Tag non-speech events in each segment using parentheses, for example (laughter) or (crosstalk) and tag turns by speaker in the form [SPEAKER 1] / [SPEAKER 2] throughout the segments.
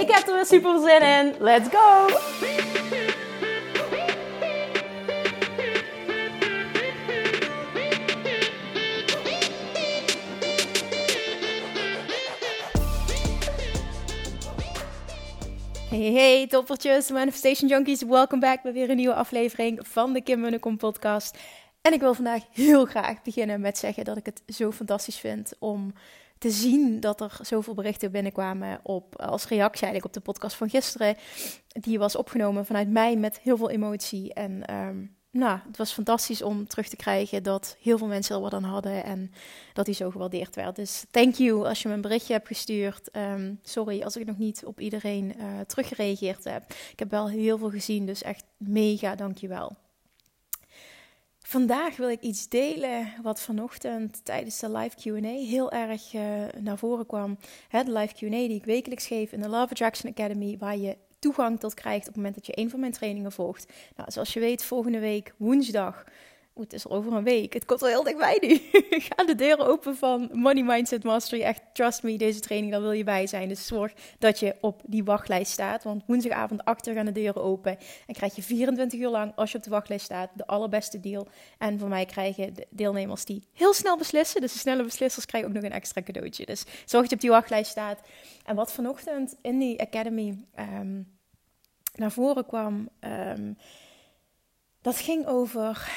[SPEAKER 1] Ik heb er weer super zin in. Let's go! Hey, hey, toppertjes, Manifestation Junkies. Welkom back bij weer een nieuwe aflevering van de Kim Munnekom podcast. En ik wil vandaag heel graag beginnen met zeggen dat ik het zo fantastisch vind om te zien dat er zoveel berichten binnenkwamen op, als reactie eigenlijk op de podcast van gisteren. Die was opgenomen vanuit mij met heel veel emotie. En um, nou, het was fantastisch om terug te krijgen dat heel veel mensen er wat aan hadden en dat hij zo gewaardeerd werd. Dus thank you als je me een berichtje hebt gestuurd. Um, sorry als ik nog niet op iedereen uh, teruggereageerd heb. Ik heb wel heel veel gezien, dus echt mega dankjewel. Vandaag wil ik iets delen wat vanochtend tijdens de live QA heel erg uh, naar voren kwam. Hè, de live QA die ik wekelijks geef in de Love Attraction Academy, waar je toegang tot krijgt op het moment dat je een van mijn trainingen volgt. Nou, zoals je weet, volgende week woensdag het is al over een week. Het komt al heel dichtbij nu. (laughs) Gaan de deuren open van Money Mindset Mastery. Echt, trust me, deze training, daar wil je bij zijn. Dus zorg dat je op die wachtlijst staat. Want woensdagavond achter gaan de deuren open. En krijg je 24 uur lang, als je op de wachtlijst staat, de allerbeste deal. En voor mij krijgen de deelnemers die heel snel beslissen. Dus de snelle beslissers krijgen ook nog een extra cadeautje. Dus zorg dat je op die wachtlijst staat. En wat vanochtend in die Academy um, naar voren kwam... Um, dat ging over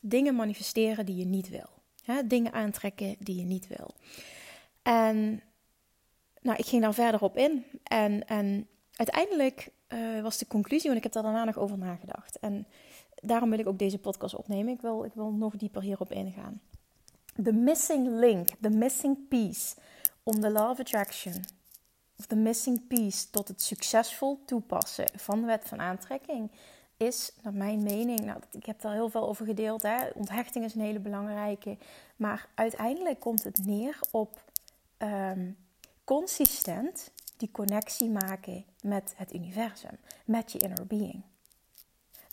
[SPEAKER 1] dingen manifesteren die je niet wil. Hè? Dingen aantrekken die je niet wil. En nou, ik ging daar verder op in. En, en uiteindelijk uh, was de conclusie, want ik heb daar daarna nog over nagedacht. En daarom wil ik ook deze podcast opnemen. Ik wil, ik wil nog dieper hierop ingaan. The missing link, the missing piece om de law of attraction, of the missing piece tot het succesvol toepassen van de wet van aantrekking, is, naar mijn mening, nou, ik heb daar heel veel over gedeeld. Hè, onthechting is een hele belangrijke. Maar uiteindelijk komt het neer op um, consistent die connectie maken met het universum, met je inner being.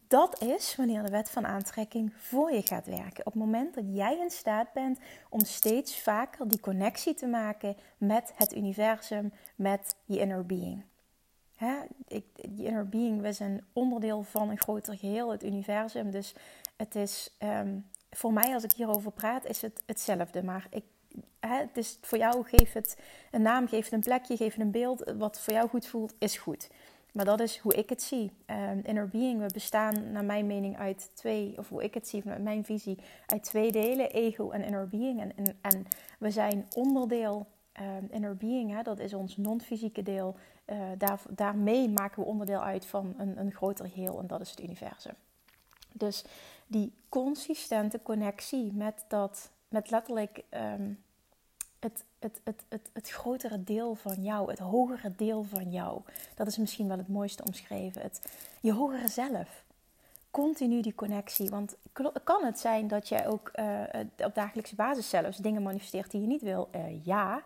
[SPEAKER 1] Dat is wanneer de wet van aantrekking voor je gaat werken. Op het moment dat jij in staat bent om steeds vaker die connectie te maken met het universum, met je inner being. Hè, ik, die inner being, we zijn onderdeel van een groter geheel, het universum. Dus het is um, voor mij, als ik hierover praat, is het hetzelfde. Maar ik, hè, het is voor jou, geef het een naam, geef het een plekje, geef het een beeld. Wat voor jou goed voelt, is goed. Maar dat is hoe ik het zie. Um, inner being, we bestaan naar mijn mening uit twee, of hoe ik het zie, vanuit mijn visie, uit twee delen, ego en inner being. En, en, en we zijn onderdeel, um, inner being, hè, dat is ons non-fysieke deel uh, daar, daarmee maken we onderdeel uit van een, een groter geheel en dat is het universum. Dus die consistente connectie met dat, met letterlijk um, het, het, het, het, het grotere deel van jou, het hogere deel van jou. Dat is misschien wel het mooiste omschreven. Het, je hogere zelf. Continu die connectie. Want kan het zijn dat jij ook uh, op dagelijkse basis zelfs dingen manifesteert die je niet wil? Uh, ja.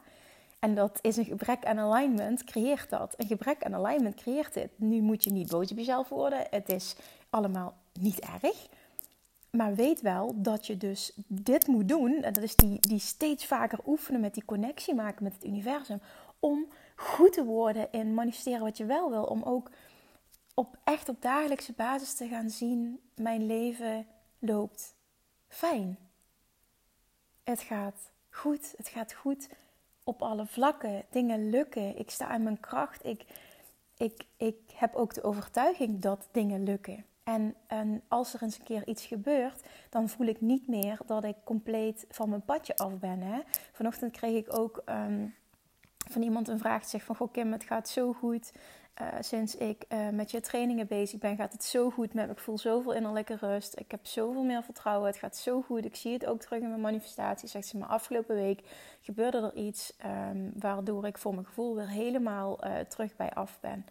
[SPEAKER 1] En dat is een gebrek aan alignment, creëert dat. Een gebrek aan alignment creëert het. Nu moet je niet boos op jezelf worden. Het is allemaal niet erg. Maar weet wel dat je dus dit moet doen. En dat is die, die steeds vaker oefenen met die connectie maken met het universum. Om goed te worden in manifesteren wat je wel wil. Om ook op, echt op dagelijkse basis te gaan zien: mijn leven loopt fijn. Het gaat goed. Het gaat goed op alle vlakken. Dingen lukken. Ik sta in mijn kracht. Ik, ik, ik heb ook de overtuiging dat dingen lukken. En, en als er eens een keer iets gebeurt, dan voel ik niet meer dat ik compleet van mijn padje af ben. Hè? Vanochtend kreeg ik ook um, van iemand een vraag. Zegt van, goh Kim, het gaat zo goed. Uh, sinds ik uh, met je trainingen bezig ben, gaat het zo goed met me. Ik voel zoveel innerlijke rust. Ik heb zoveel meer vertrouwen. Het gaat zo goed. Ik zie het ook terug in mijn manifestaties. Zegt ze, maar afgelopen week gebeurde er iets um, waardoor ik voor mijn gevoel weer helemaal uh, terug bij af ben.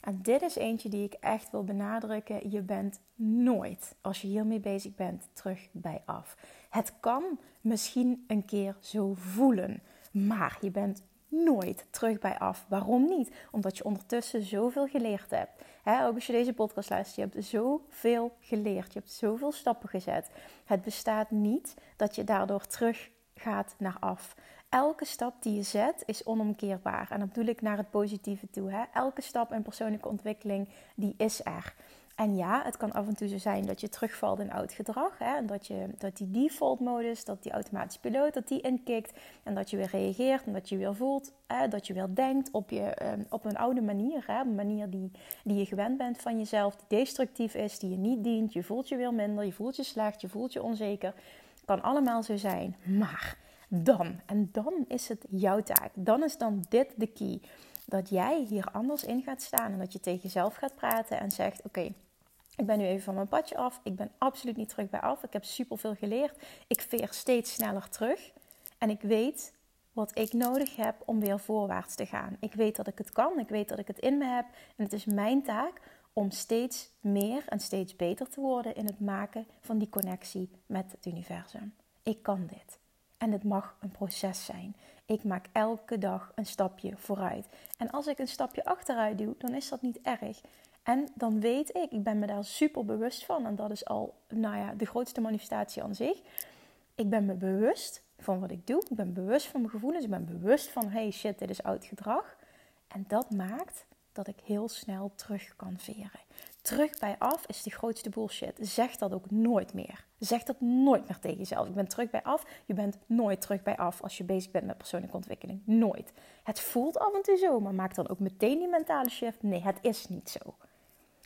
[SPEAKER 1] En dit is eentje die ik echt wil benadrukken. Je bent nooit, als je hiermee bezig bent, terug bij af. Het kan misschien een keer zo voelen, maar je bent nooit terug bij af. Waarom niet? Omdat je ondertussen zoveel geleerd hebt. ook als je deze podcast luistert, je hebt zoveel geleerd. Je hebt zoveel stappen gezet. Het bestaat niet dat je daardoor terug gaat naar af. Elke stap die je zet is onomkeerbaar. En dat bedoel ik naar het positieve toe. Elke stap in persoonlijke ontwikkeling, die is er. En ja, het kan af en toe zo zijn dat je terugvalt in oud gedrag. Hè? En dat, je, dat die default modus, dat die automatische piloot, dat die inkikt. En dat je weer reageert en dat je weer voelt. Hè? Dat je weer denkt op, je, ehm, op een oude manier. Hè? Een manier die, die je gewend bent van jezelf. Die destructief is, die je niet dient. Je voelt je weer minder, je voelt je slecht, je voelt je onzeker. Kan allemaal zo zijn. Maar dan, en dan is het jouw taak. Dan is dan dit de key. Dat jij hier anders in gaat staan en dat je tegen jezelf gaat praten en zegt: Oké, ik ben nu even van mijn padje af. Ik ben absoluut niet terug bij af. Ik heb superveel geleerd. Ik veer steeds sneller terug. En ik weet wat ik nodig heb om weer voorwaarts te gaan. Ik weet dat ik het kan. Ik weet dat ik het in me heb. En het is mijn taak om steeds meer en steeds beter te worden in het maken van die connectie met het universum. Ik kan dit. En het mag een proces zijn. Ik maak elke dag een stapje vooruit. En als ik een stapje achteruit doe, dan is dat niet erg. En dan weet ik, ik ben me daar super bewust van. En dat is al, nou ja, de grootste manifestatie aan zich. Ik ben me bewust van wat ik doe. Ik ben bewust van mijn gevoelens. Ik ben bewust van, hey shit, dit is oud gedrag. En dat maakt dat ik heel snel terug kan veren. Terug bij af is de grootste bullshit. Zeg dat ook nooit meer. Zeg dat nooit meer tegen jezelf. Ik ben terug bij af. Je bent nooit terug bij af als je bezig bent met persoonlijke ontwikkeling. Nooit. Het voelt af en toe zo, maar maak dan ook meteen die mentale shift. Nee, het is niet zo.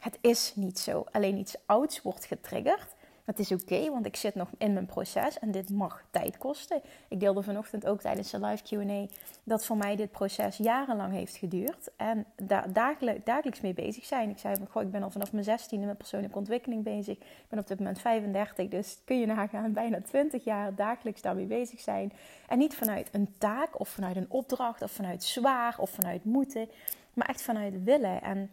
[SPEAKER 1] Het is niet zo. Alleen iets ouds wordt getriggerd. Het is oké, want ik zit nog in mijn proces en dit mag tijd kosten. Ik deelde vanochtend ook tijdens de live QA dat voor mij dit proces jarenlang heeft geduurd. En daar dagelijks, mee bezig zijn. Ik zei goh, ik ben al vanaf mijn 16e met persoonlijke ontwikkeling bezig. Ik ben op dit moment 35, dus kun je nagaan, (laughs) bijna 20 jaar dagelijks daarmee bezig zijn. En niet vanuit een taak of vanuit een opdracht of vanuit zwaar of vanuit moeten, maar echt vanuit willen. En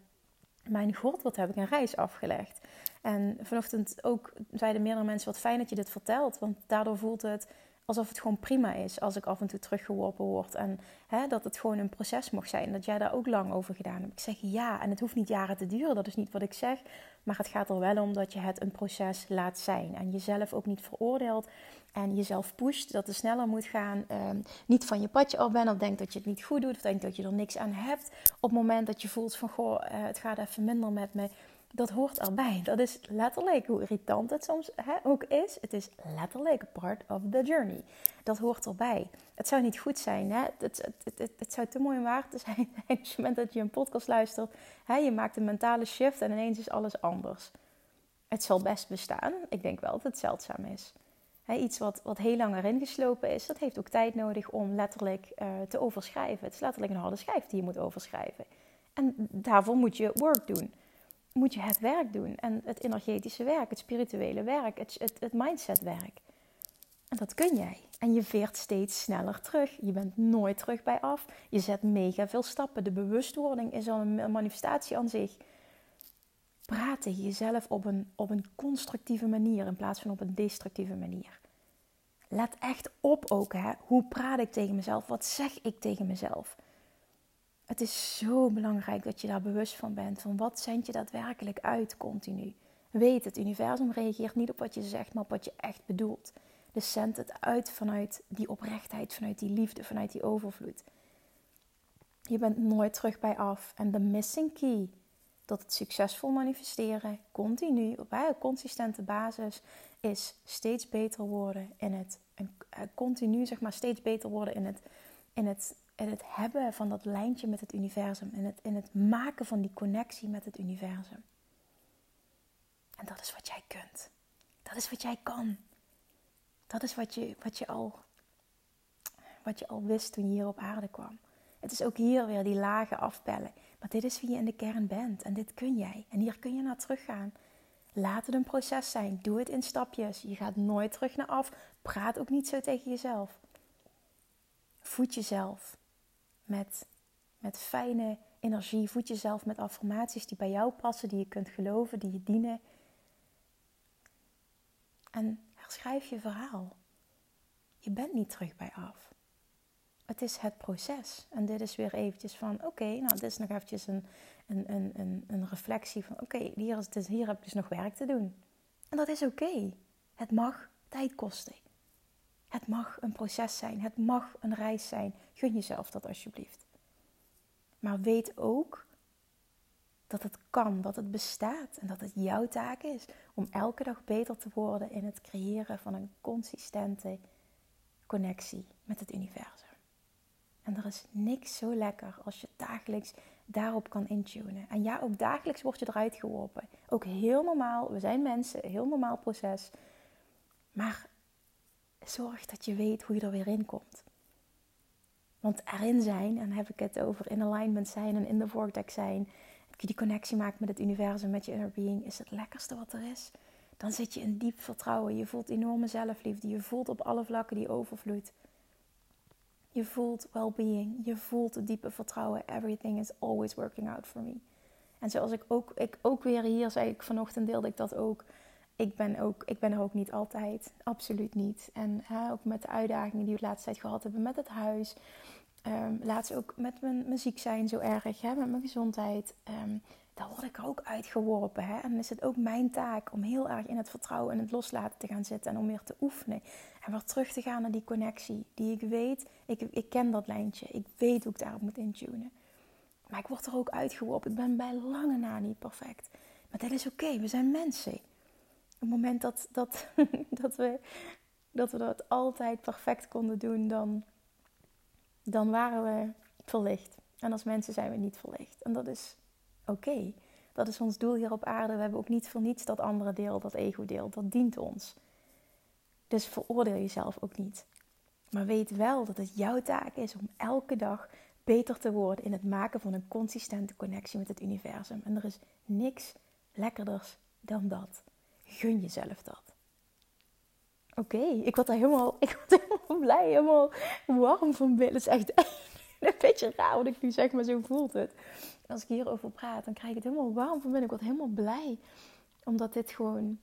[SPEAKER 1] mijn god, wat heb ik een reis afgelegd. En vanochtend ook zeiden meerdere mensen: wat fijn dat je dit vertelt. Want daardoor voelt het alsof het gewoon prima is als ik af en toe teruggeworpen word. En hè, dat het gewoon een proces mag zijn. Dat jij daar ook lang over gedaan hebt. Ik zeg ja, en het hoeft niet jaren te duren. Dat is niet wat ik zeg. Maar het gaat er wel om dat je het een proces laat zijn. En jezelf ook niet veroordeelt. En jezelf pusht dat het sneller moet gaan. Ehm, niet van je padje af bent of denkt dat je het niet goed doet. Of denkt dat je er niks aan hebt. Op het moment dat je voelt van goh, uh, het gaat even minder met me dat hoort erbij. Dat is letterlijk hoe irritant het soms hè, ook is. Het is letterlijk part of the journey. Dat hoort erbij. Het zou niet goed zijn. Hè? Het, het, het, het, zou te mooi waar te zijn op het moment dat je een podcast luistert. Hè? Je maakt een mentale shift en ineens is alles anders. Het zal best bestaan. Ik denk wel dat het zeldzaam is. Hè, iets wat, wat heel lang erin geslopen is, dat heeft ook tijd nodig om letterlijk uh, te overschrijven. Het is letterlijk een harde schijf die je moet overschrijven. En daarvoor moet je work doen moet je het werk doen. En het energetische werk, het spirituele werk, het, het, het mindsetwerk. En dat kun jij. En je veert steeds sneller terug. Je bent nooit terug bij af. Je zet mega veel stappen. De bewustwording is al een manifestatie aan zich. Praat tegen jezelf op een, op een constructieve manier in plaats van op een destructieve manier. Let echt op ook. Hè? Hoe praat ik tegen mezelf? Wat zeg ik tegen mezelf? Het is zo belangrijk dat je daar bewust van bent. Van wat zend je daadwerkelijk uit continu. Weet, het universum reageert niet op wat je zegt, maar op wat je echt bedoelt. Dus zend het uit vanuit die oprechtheid, vanuit die liefde, vanuit die overvloed. Je bent nooit terug bij af. En de missing key tot het succesvol manifesteren, continu, op een consistente basis, is steeds beter worden in het, en eh, continu zeg maar steeds beter worden in het, in het in het hebben van dat lijntje met het universum. In het, in het maken van die connectie met het universum. En dat is wat jij kunt. Dat is wat jij kan. Dat is wat je, wat je, al, wat je al wist toen je hier op aarde kwam. Het is ook hier weer die lagen afpellen. Maar dit is wie je in de kern bent en dit kun jij. En hier kun je naar teruggaan. Laat het een proces zijn. Doe het in stapjes. Je gaat nooit terug naar af. Praat ook niet zo tegen jezelf. Voed jezelf met, met fijne energie. Voed jezelf met affirmaties die bij jou passen, die je kunt geloven, die je dienen. En herschrijf je verhaal. Je bent niet terug bij af. Het is het proces. En dit is weer eventjes van, oké, nou dit is nog eventjes een, een, een, een, reflectie van, oké, hier, is hier heb ik dus nog werk te doen. En dat is oké. Het mag tijd kosten. Het mag een proces zijn. Het mag een reis zijn. Gun jezelf dat alsjeblieft. Maar weet ook dat het kan, dat het bestaat en dat het jouw taak is om elke dag beter te worden in het creëren van een consistente connectie met het universum. En er is niks zo lekker als je dagelijks daarop kan intunen. En ja, ook dagelijks word je eruit geworpen. Ook heel normaal, we zijn mensen, heel normaal proces. Maar zorg dat je weet hoe je er weer in komt. Want erin zijn, en heb ik het over in alignment zijn en in de vortex zijn, dat je die connectie maakt met het universum, met je inner being, is het lekkerste wat er is. Dan zit je in diep vertrouwen. Je voelt enorme zelfliefde. Je voelt op alle vlakken die overvloed. Je voelt well-being. Je voelt het diepe vertrouwen. Everything is always working out for me. En zoals ik ook, ik ook weer hier zei, ik vanochtend deelde ik dat ook. Ik ben, ook, ik ben er ook niet altijd. Absoluut niet. En hè, ook met de uitdagingen die we de laatste tijd gehad hebben met het huis. Um, laatst ook met mijn, mijn ziek zijn zo erg, hè, met mijn gezondheid. Um, daar word ik er ook uitgeworpen. Hè? En dan is het ook mijn taak om heel erg in het vertrouwen en het loslaten te gaan zitten. En om weer te oefenen. En weer terug te gaan naar die connectie. Die ik weet, ik, ik ken dat lijntje. Ik weet hoe ik daarop moet intunen. Maar ik word er ook uitgeworpen. Ik ben bij lange na niet perfect. Maar dat is oké, we zijn mensen. Het moment dat, dat, (laughs) dat, we, dat we dat altijd perfect konden doen, dan, dan waren we verlicht. En als mensen zijn we niet verlicht. En dat is oké. Dat is ons doel hier op aarde. We hebben ook niet voor niets dat andere deel, dat ego-deel. Dat dient ons. Dus veroordeel jezelf ook niet. Maar weet wel dat het jouw taak is om elke dag beter te worden in het maken van een consistente connectie met het universum. En er is niks lekkerders dan dat. Gun jezelf dat. Oké, ik word er helemaal, (laughs) ik word helemaal blij, helemaal warm van binnen. Het is echt (laughs) een beetje raar wat ik nu zeg, maar zo voelt het. Als ik hierover praat, dan krijg ik het helemaal warm van binnen. Ik word helemaal blij. Omdat dit gewoon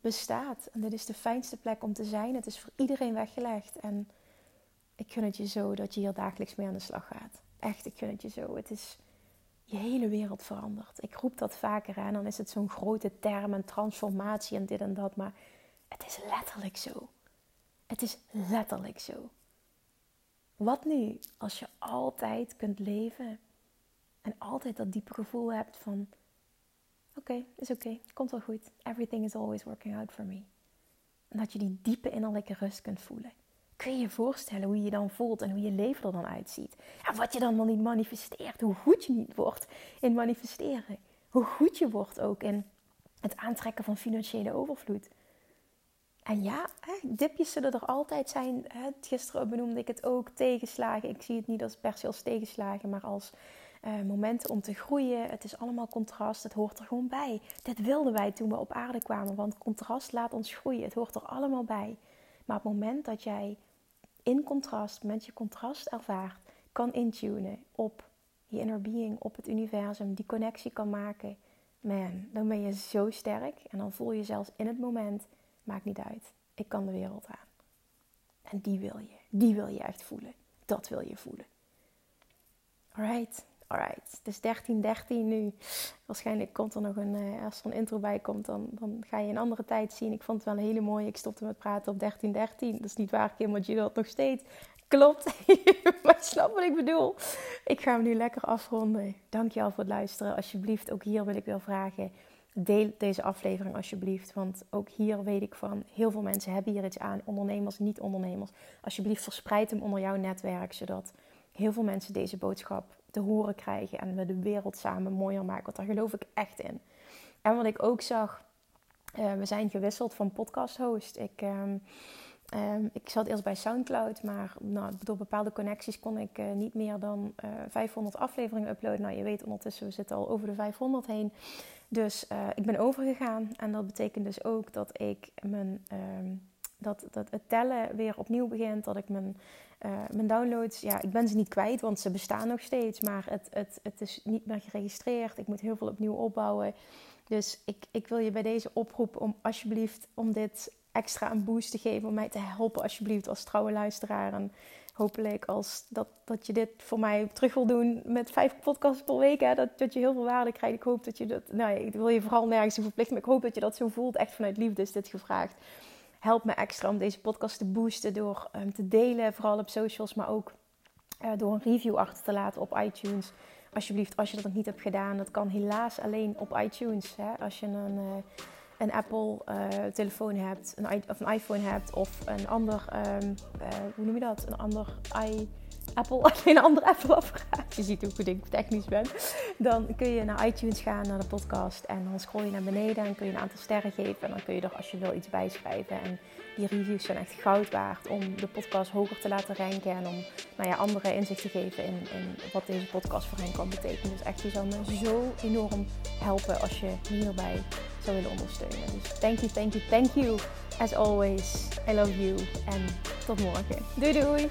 [SPEAKER 1] bestaat. En dit is de fijnste plek om te zijn. Het is voor iedereen weggelegd. En ik gun het je zo dat je hier dagelijks mee aan de slag gaat. Echt, ik gun het je zo. Het is je hele wereld veranderd. Ik roep dat vaker aan. Dan is het zo'n grote term en transformatie en dit en dat. Maar het is letterlijk zo. Het is letterlijk zo. Wat nu als je altijd kunt leven en altijd dat diepe gevoel hebt van: oké, is oké, komt wel goed. Everything is always working out for me. En dat je die diepe innerlijke rust kunt voelen. Kun je je voorstellen hoe je je dan voelt en hoe je leven er dan uitziet? Wat je dan wel niet manifesteert, hoe goed je niet wordt in manifesteren. Hoe goed je wordt ook in het aantrekken van financiële overvloed. En ja, dipjes zullen er altijd zijn. Gisteren benoemde ik het ook, tegenslagen. Ik zie het niet als per se als tegenslagen, maar als uh, momenten om te groeien. Het is allemaal contrast, het hoort er gewoon bij. Dit wilden wij toen we op aarde kwamen, want contrast laat ons groeien. Het hoort er allemaal bij. Maar op het moment dat jij in contrast, met je contrast ervaart, kan intunen op je inner being, op het universum, die connectie kan maken, man, dan ben je zo sterk. En dan voel je zelfs in het moment Maakt niet uit. Ik kan de wereld aan. En die wil je. Die wil je echt voelen. Dat wil je voelen. Alright. Alright. Het is 1313 nu. Waarschijnlijk komt er nog een... Uh, als er een intro bij komt, dan, dan ga je een andere tijd zien. Ik vond het wel een hele mooie. Ik stopte met praten op 1313. Dat is niet waar, Kim, want je wilt nog steeds. Klopt. (laughs) maar snap wat ik bedoel. Ik ga hem nu lekker afronden. Dankjewel voor het luisteren. Alsjeblieft, ook hier wil ik wel vragen deel deze aflevering alsjeblieft. Want ook hier weet ik van heel veel mensen hebben hier iets aan. Ondernemers, niet-ondernemers. Alsjeblieft verspreid hem onder jouw netwerk. Zodat heel veel mensen deze boodschap te horen krijgen. En we de wereld samen mooier maken. Want daar geloof ik echt in. En wat ik ook zag. Uh, we zijn gewisseld van podcast host. Ik... Uh, Ehm, ik zat eerst bij Soundcloud, maar nou, door bepaalde connecties kon ik uh, niet meer dan uh, eh, 500 afleveringen uploaden. Nou, je weet ondertussen, we zitten al over de 500 heen. Dus ik ben overgegaan. En dat betekent dus ook dat ik mijn, ehm, dat, dat het tellen weer opnieuw begint. Dat ik mijn, mijn downloads, ja, ik ben ze niet kwijt, want ze bestaan nog steeds. Maar het, het, het is niet meer geregistreerd. Ik moet heel veel opnieuw opbouwen. Dus ik, ik wil je bij deze oproepen om alsjeblieft om dit extra een boost te geven. Om mij te helpen alsjeblieft als trouwe luisteraar. En hopelijk als dat, dat je dit voor mij terug wil doen met vijf podcasts per week. Hè, dat, dat je heel veel waarde krijgt. Ik hoop dat je dat... Nou, ik wil je vooral nergens verplichten. Maar ik hoop dat je dat zo voelt. Echt vanuit liefde is dit gevraagd. Help me extra om deze podcast te boosten door um, te delen. Vooral op socials, maar ook uh, door een review achter te laten op iTunes alsjeblieft, als je dat nog niet hebt gedaan, dat kan helaas alleen op iTunes. Hè? Als je een, uh, een Apple uh, telefoon hebt, een, of een iPhone hebt of een ander, uh, hoe noem je dat? Een ander i Apple, (laughs) een andere Apple-apparaat. Je ziet hoe goed ik technisch ben. Dan kun je naar iTunes gaan, naar de podcast. En dan scroll je naar beneden en kun je een aantal sterren geven. En dan kun je er als je wil iets bijschrijven. En die reviews zijn echt goud waard om de podcast hoger te laten ranken. En om nou ja, andere inzicht te geven in, in wat deze podcast voor hen kan betekenen. Dus echt, je zou me zo enorm helpen als je hierbij zou willen ondersteunen. Dus thank you, thank you, thank you. As always, I love you. En tot morgen. Doei doei!